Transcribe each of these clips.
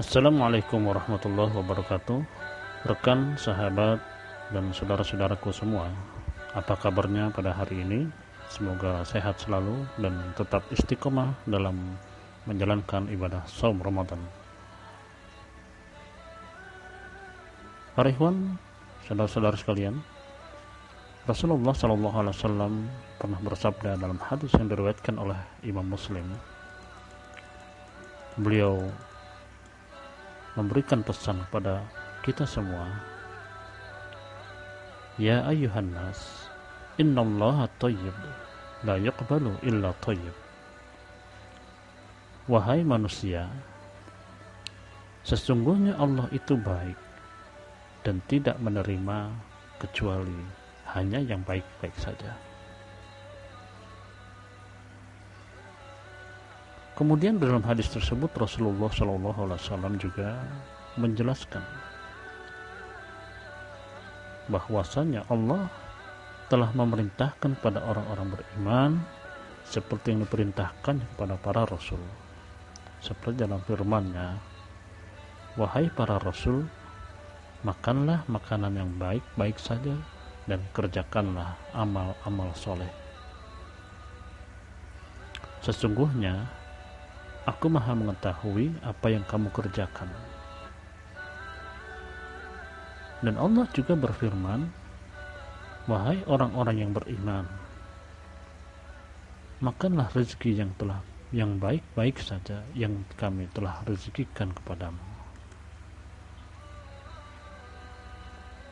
Assalamualaikum warahmatullahi wabarakatuh. Rekan, sahabat, dan saudara-saudaraku semua Apa kabarnya pada hari ini? Semoga sehat selalu dan tetap istiqomah dalam menjalankan ibadah saum Ramadan. Para ikhwan, saudara-saudara sekalian Rasulullah SAW pernah bersabda dalam hadis yang diriwayatkan oleh Imam Muslim. Beliau memberikan pesan kepada kita semua. Ya ayuhan nas innallaha tayyib la yaqbalu illa tayyib. Wahai manusia sesungguhnya Allah itu baik dan tidak menerima kecuali hanya yang baik-baik saja Kemudian dalam hadis tersebut Rasulullah SAW juga menjelaskan bahwasanya Allah telah memerintahkan pada orang-orang beriman seperti yang diperintahkan kepada para rasul. Seperti dalam firman-Nya, "Wahai para rasul, makanlah makanan yang baik-baik saja dan kerjakanlah amal-amal soleh. Sesungguhnya Aku maha mengetahui apa yang kamu kerjakan. Dan Allah juga berfirman, Wahai orang-orang yang beriman, makanlah rezeki yang telah yang baik-baik saja yang kami telah rezekikan kepadamu.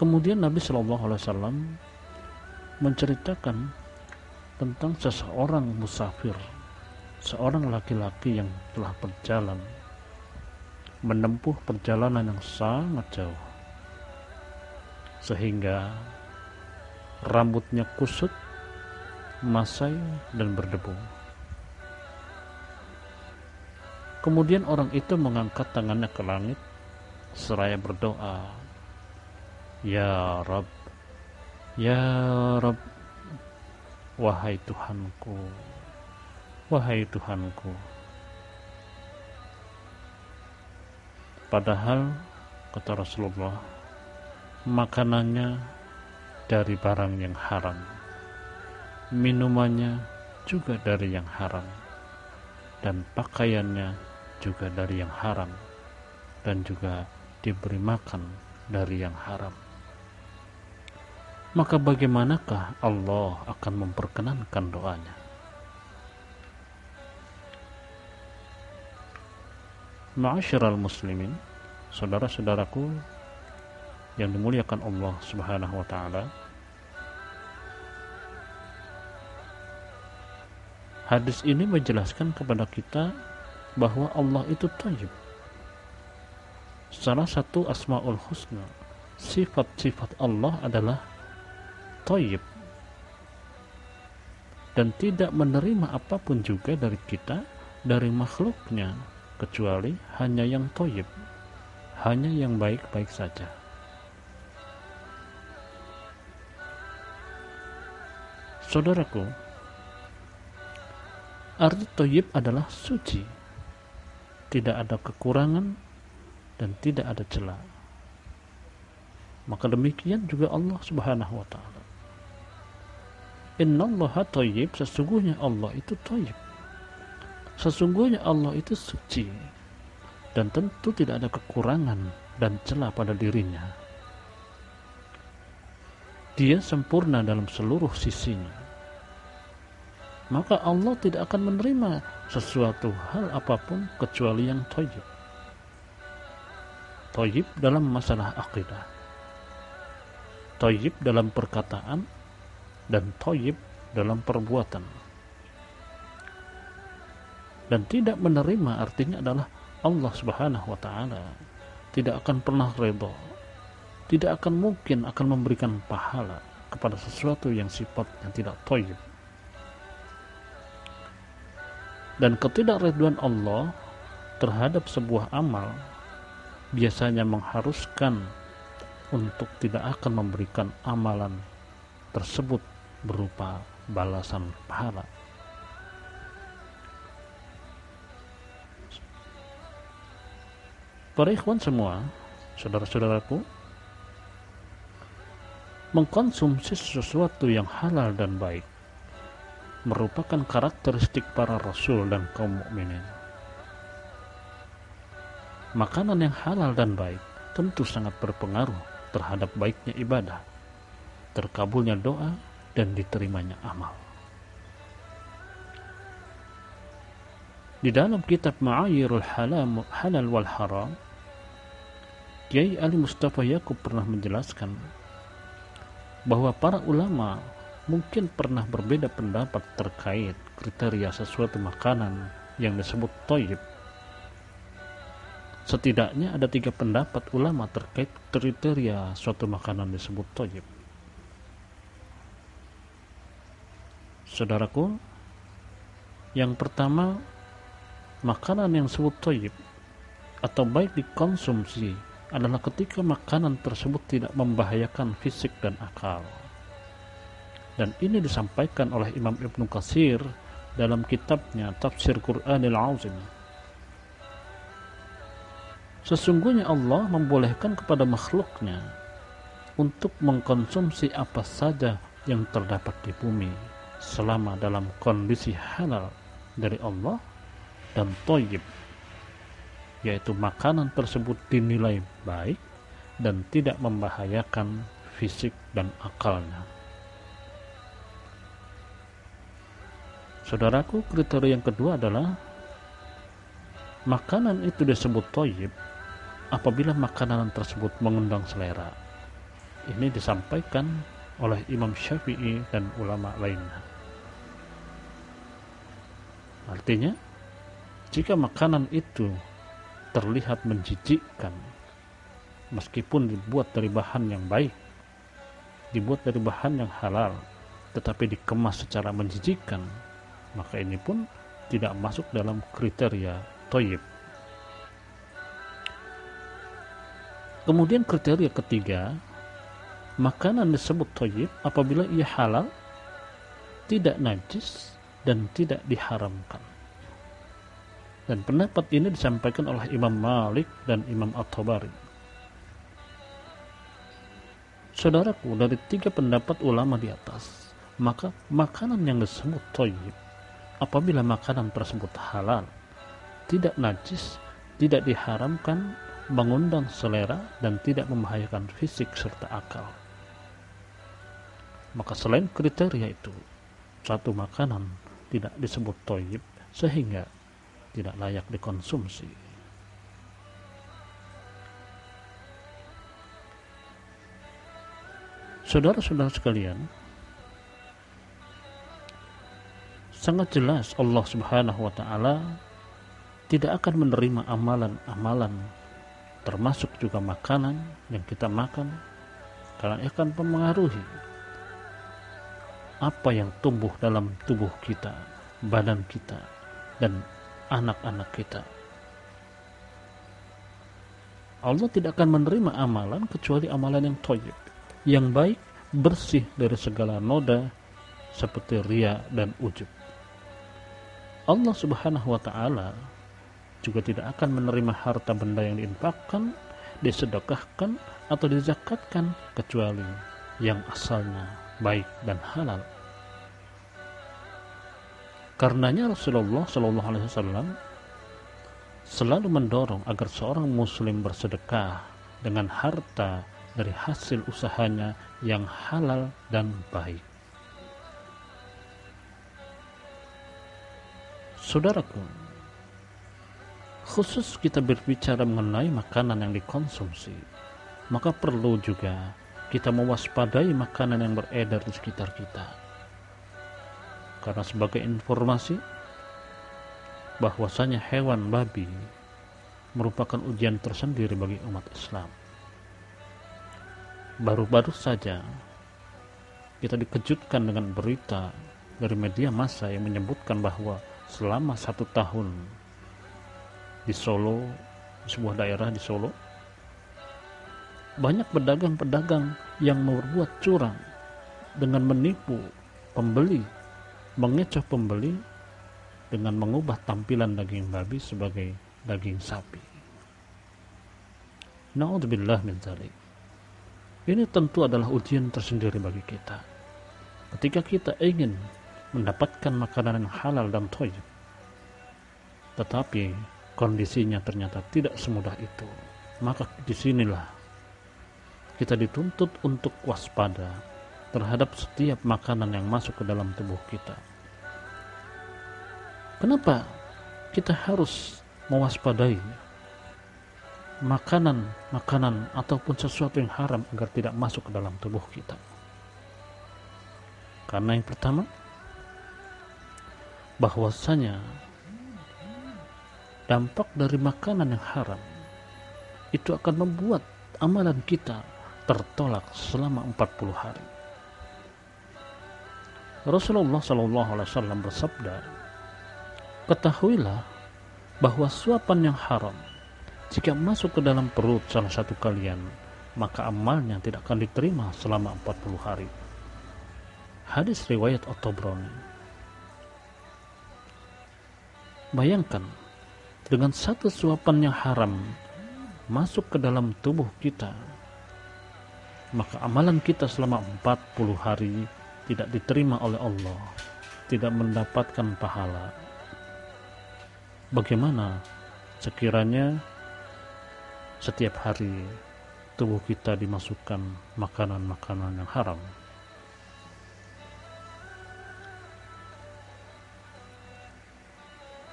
Kemudian Nabi Shallallahu Alaihi Wasallam menceritakan tentang seseorang musafir seorang laki-laki yang telah berjalan menempuh perjalanan yang sangat jauh sehingga rambutnya kusut, masai dan berdebu. Kemudian orang itu mengangkat tangannya ke langit seraya berdoa, "Ya Rab, ya Rab, wahai Tuhanku, Wahai Tuhanku, padahal kata Rasulullah, makanannya dari barang yang haram, minumannya juga dari yang haram, dan pakaiannya juga dari yang haram, dan juga diberi makan dari yang haram. Maka bagaimanakah Allah akan memperkenankan doanya? Ma'asyiral muslimin, saudara-saudaraku yang dimuliakan Allah Subhanahu wa taala. Hadis ini menjelaskan kepada kita bahwa Allah itu tayyib. Salah satu asmaul husna, sifat-sifat Allah adalah tayyib dan tidak menerima apa pun juga dari kita dari makhluknya kecuali hanya yang toyib, hanya yang baik-baik saja. Saudaraku, arti toyib adalah suci, tidak ada kekurangan dan tidak ada celah. Maka demikian juga Allah Subhanahu wa taala. Innallaha toyib, sesungguhnya Allah itu toyib Sesungguhnya Allah itu suci dan tentu tidak ada kekurangan dan celah pada dirinya. Dia sempurna dalam seluruh sisinya. Maka Allah tidak akan menerima sesuatu hal apa pun kecuali yang toyib. Toyib dalam masalah akidah. Toyib dalam perkataan dan toyib dalam perbuatan dan tidak menerima artinya adalah Allah Subhanahu wa taala. Tidak akan pernah redha. Tidak akan mungkin akan memberikan pahala kepada sesuatu yang sifatnya tidak toyib dan ketidakreduan Allah terhadap sebuah amal biasanya mengharuskan untuk tidak akan memberikan amalan tersebut berupa balasan pahala para ikhwan semua saudara-saudaraku mengkonsumsi sesuatu yang halal dan baik merupakan karakteristik para rasul dan kaum mukminin. Makanan yang halal dan baik tentu sangat berpengaruh terhadap baiknya ibadah, terkabulnya doa, dan diterimanya amal. Di dalam kitab Ma'ayirul Halal wal Haram, Kiai Ali Mustafa Yakub pernah menjelaskan bahwa para ulama mungkin pernah berbeda pendapat terkait kriteria sesuatu makanan yang disebut toyib. Setidaknya ada tiga pendapat ulama terkait kriteria suatu makanan disebut toyib. Saudaraku, yang pertama, makanan yang disebut toyib atau baik dikonsumsi adalah ketika makanan tersebut tidak membahayakan fisik dan akal. Dan ini disampaikan oleh Imam Ibnu Qasir dalam kitabnya Tafsir Quranil Azim. Sesungguhnya Allah membolehkan kepada makhluknya untuk mengkonsumsi apa saja yang terdapat di bumi selama dalam kondisi halal dari Allah dan toyib yaitu makanan tersebut dinilai baik dan tidak membahayakan fisik dan akalnya. Saudaraku, kriteria yang kedua adalah makanan itu disebut toyib apabila makanan tersebut mengundang selera. Ini disampaikan oleh Imam Syafi'i dan ulama lainnya. Artinya, jika makanan itu terlihat menjijikkan meskipun dibuat dari bahan yang baik dibuat dari bahan yang halal tetapi dikemas secara menjijikkan maka ini pun tidak masuk dalam kriteria toyib. Kemudian kriteria ketiga makanan disebut toyib apabila ia halal tidak najis dan tidak diharamkan dan pendapat ini disampaikan oleh Imam Malik dan Imam At-Tabari. Saudaraku, dari tiga pendapat ulama di atas, maka makanan yang disebut toyib, apabila makanan tersebut halal, tidak najis, tidak diharamkan, mengundang selera, dan tidak membahayakan fisik serta akal. Maka selain kriteria itu, satu makanan tidak disebut toyib, sehingga tidak layak dikonsumsi. Saudara-saudara sekalian, sangat jelas Allah Subhanahu wa taala tidak akan menerima amalan-amalan termasuk juga makanan yang kita makan karena akan mempengaruhi apa yang tumbuh dalam tubuh kita, badan kita dan anak-anak kita. Allah tidak akan menerima amalan kecuali amalan yang toyib, yang baik, bersih dari segala noda seperti ria dan ujub. Allah Subhanahu wa taala juga tidak akan menerima harta benda yang diinfakkan, disedekahkan atau dizakatkan kecuali yang asalnya baik dan halal. Karenanya Rasulullah Shallallahu Alaihi Wasallam selalu mendorong agar seorang Muslim bersedekah dengan harta dari hasil usahanya yang halal dan baik. Saudaraku, khusus kita berbicara mengenai makanan yang dikonsumsi, maka perlu juga kita mewaspadai makanan yang beredar di sekitar kita karena sebagai informasi bahwasanya hewan babi merupakan ujian tersendiri bagi umat Islam. Baru-baru saja kita dikejutkan dengan berita dari media massa yang menyebutkan bahwa selama satu tahun di Solo, di sebuah daerah di Solo, banyak pedagang-pedagang yang membuat curang dengan menipu pembeli mengecoh pembeli dengan mengubah tampilan daging babi sebagai daging sapi. Naudzubillah min dzalik. Ini tentu adalah ujian tersendiri bagi kita. Ketika kita ingin mendapatkan makanan yang halal dan thayyib, tetapi kondisinya ternyata tidak semudah itu, maka di sinilah kita dituntut untuk waspada terhadap setiap makanan yang masuk ke dalam tubuh kita. Kenapa kita harus mewaspadai makanan-makanan ataupun sesuatu yang haram agar tidak masuk ke dalam tubuh kita. Karena yang pertama, bahwasanya dampak dari makanan yang haram itu akan membuat amalan kita tertolak selama 40 hari. Rasulullah Shallallahu Alaihi Wasallam bersabda, ketahuilah bahwa suapan yang haram jika masuk ke dalam perut salah satu kalian, maka amalnya tidak akan diterima selama 40 hari. Hadis riwayat At-Tabrani. Bayangkan, dengan satu suapan yang haram masuk ke dalam tubuh kita, maka amalan kita selama 40 hari tidak diterima oleh Allah, tidak mendapatkan pahala. Bagaimana sekiranya setiap hari tubuh kita dimasukkan makanan-makanan yang haram.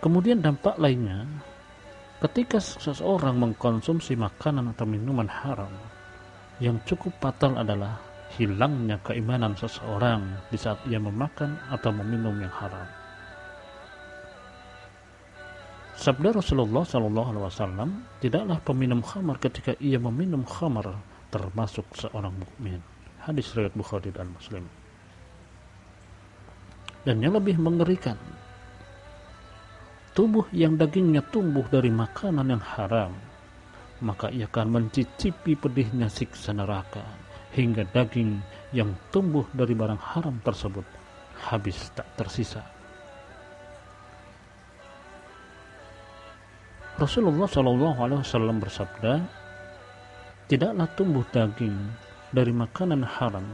Kemudian dampak lainnya, ketika seseorang mengkonsumsi makanan atau minuman haram, yang cukup fatal adalah hilangnya keimanan seseorang di saat ia memakan atau meminum yang haram. Sabda Rasulullah Shallallahu Alaihi Wasallam, tidaklah peminum khamar ketika ia meminum khamar termasuk seorang mukmin. Hadis riwayat Bukhari dan Muslim. Dan yang lebih mengerikan, tubuh yang dagingnya tumbuh dari makanan yang haram, maka ia akan mencicipi pedihnya siksa neraka hingga daging yang tumbuh dari barang haram tersebut habis tak tersisa. Rasulullah Shallallahu Alaihi Wasallam bersabda, tidaklah tumbuh daging dari makanan haram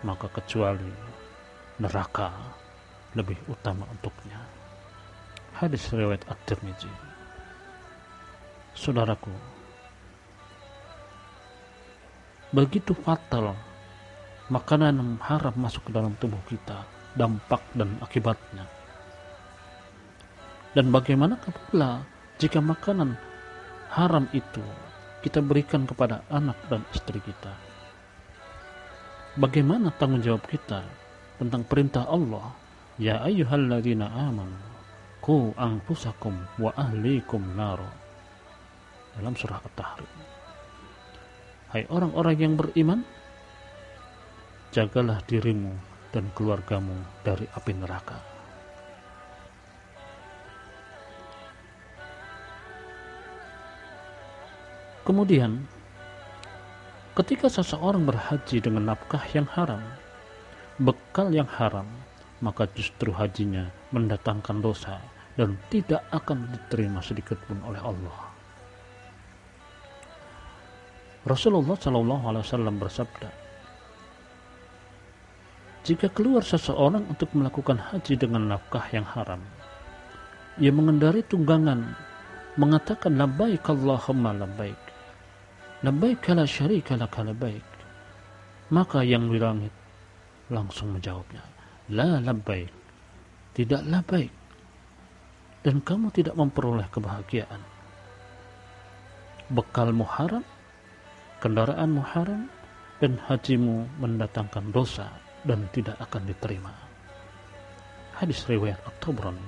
maka kecuali neraka lebih utama untuknya. Hadis riwayat At-Tirmizi. Saudaraku, begitu fatal makanan haram masuk ke dalam tubuh kita, dampak dan akibatnya. Dan bagaimana pula jika makanan haram itu kita berikan kepada anak dan istri kita. Bagaimana tanggung jawab kita tentang perintah Allah? Ya ayyuhalladzina amanu ku anfusakum wa ahlikum naro. Dalam surah At-Tahrim. Hai orang-orang yang beriman, jagalah dirimu dan keluargamu dari api neraka. Kemudian, ketika seseorang berhaji dengan nafkah yang haram, bekal yang haram, maka justru hajinya mendatangkan dosa dan tidak akan diterima sedikit pun oleh Allah. Rasulullah Shallallahu Alaihi Wasallam bersabda, jika keluar seseorang untuk melakukan haji dengan nafkah yang haram, ia mengendari tunggangan, mengatakan labbaik Allahumma labbaik, Labbaik la syarika laka labbaik. Maka yang di langit langsung menjawabnya. La labbaik. Tidak labbaik. Dan kamu tidak memperoleh kebahagiaan. Bekalmu haram, kendaraanmu haram, dan hajimu mendatangkan dosa dan tidak akan diterima. Hadis riwayat At-Tabrani.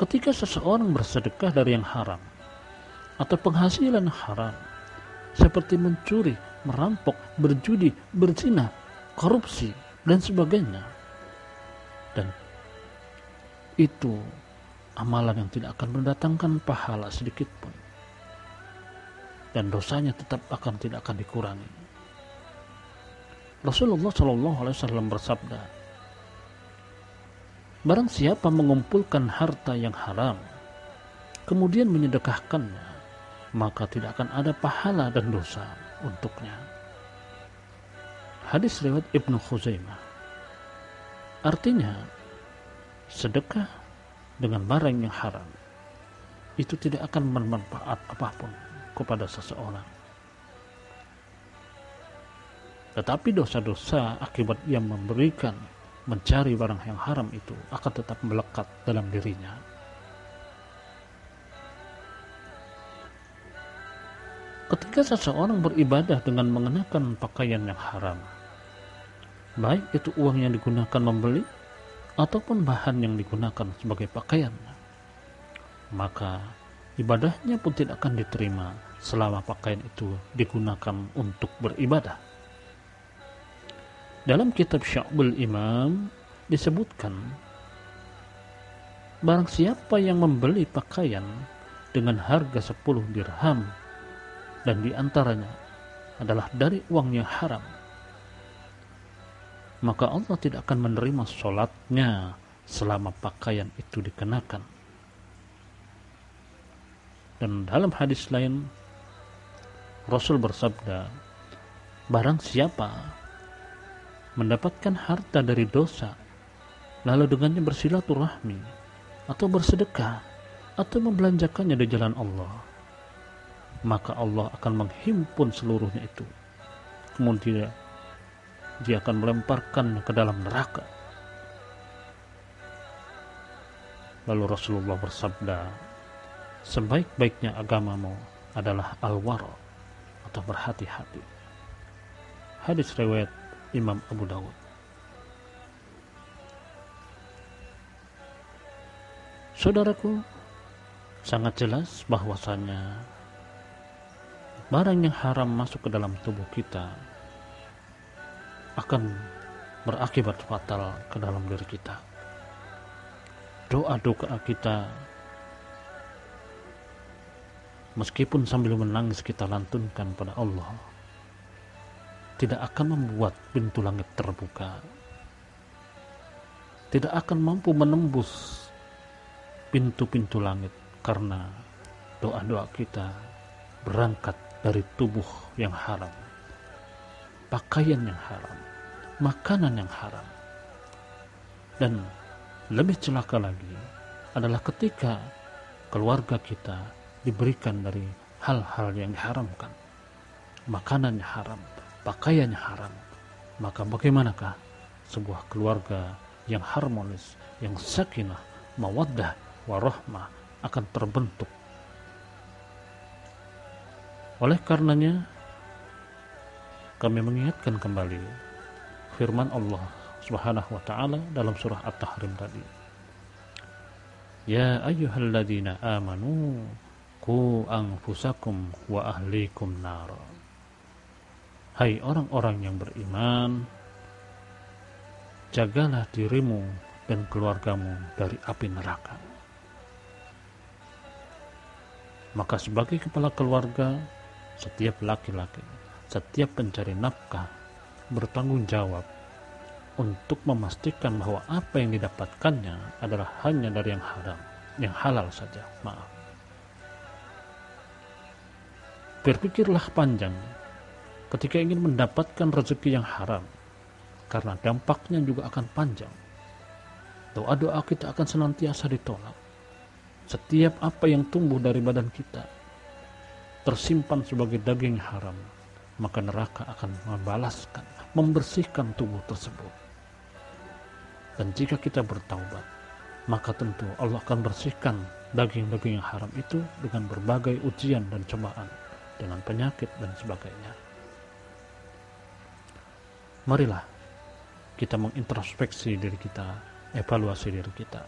Ketika seseorang bersedekah dari yang haram, atau penghasilan haram seperti mencuri, merampok, berjudi, berzina, korupsi dan sebagainya. Dan itu amalan yang tidak akan mendatangkan pahala sedikit pun. Dan dosanya tetap akan tidak akan dikurangi. Rasulullah Shallallahu Alaihi Wasallam bersabda, Barang siapa mengumpulkan harta yang haram, kemudian menyedekahkannya, maka tidak akan ada pahala dan dosa untuknya. Hadis riwayat Ibnu Khuzaimah. Artinya, sedekah dengan barang yang haram itu tidak akan bermanfaat apa pun kepada seseorang. Tetapi dosa-dosa akibat ia memberikan mencari barang yang haram itu akan tetap melekat dalam dirinya. Ketika seseorang beribadah dengan mengenakan pakaian yang haram, baik itu uang yang digunakan membeli ataupun bahan yang digunakan sebagai pakaian, maka ibadahnya pun tidak akan diterima selama pakaian itu digunakan untuk beribadah. Dalam kitab Sya'bul Imam disebutkan barang siapa yang membeli pakaian dengan harga 10 dirham dan di antaranya adalah dari uang yang haram maka Allah tidak akan menerima sholatnya selama pakaian itu dikenakan dan dalam hadis lain Rasul bersabda barang siapa mendapatkan harta dari dosa, lalu dengannya bersilaturahmi, atau bersedekah, atau membelanjakannya di jalan Allah, maka Allah akan menghimpun seluruhnya itu. Kemudian dia akan melemparkan ke dalam neraka. Lalu Rasulullah bersabda, sebaik-baiknya agamamu adalah al-wara atau berhati-hati. Hadis riwayat Imam Abu Dawud. Saudaraku, sangat jelas bahwasanya barang yang haram masuk ke dalam tubuh kita akan berakibat fatal ke dalam diri kita. Doa-doa kita meskipun sambil menangis kita lantunkan pada Allah tidak akan membuat pintu langit terbuka. Tidak akan mampu menembus pintu-pintu langit karena doa-doa kita berangkat dari tubuh yang haram pakaian yang haram makanan yang haram. Dan lebih celaka lagi adalah ketika keluarga kita diberikan dari hal-hal yang diharamkan makanan yang haram pakaiannya haram, maka bagaimanakah sebuah keluarga yang harmonis, yang sakinah, mawaddah, warahmah akan terbentuk. Oleh karenanya, kami mengingatkan kembali firman Allah Subhanahu wa taala dalam surah At-Tahrim tadi. Ya ayyuhalladzina amanu qu anfusakum wa ahlikum nara Hai orang-orang yang beriman, jagalah dirimu dan keluargamu dari api neraka. Maka sebagai kepala keluarga, setiap laki-laki, setiap pencari nafkah bertanggung jawab untuk memastikan bahwa apa yang didapatkannya adalah hanya dari yang haram, yang halal saja. Maaf. Berpikirlah panjang ketika ingin mendapatkan rezeki yang haram karena dampaknya juga akan panjang. Doa-doa kita akan senantiasa ditolak. Setiap apa yang tumbuh dari badan kita tersimpan sebagai daging haram maka neraka akan membalaskan membersihkan tubuh tersebut. Dan jika kita bertaubat maka tentu Allah akan bersihkan daging-daging yang haram itu dengan berbagai ujian dan cobaan dengan penyakit dan sebagainya marilah kita mengintrospeksi diri kita, evaluasi diri kita.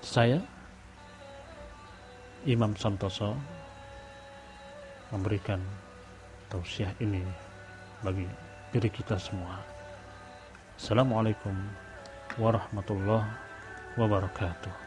Saya, Imam Santoso, memberikan tausiah ini bagi diri kita semua. Assalamualaikum warahmatullahi wabarakatuh.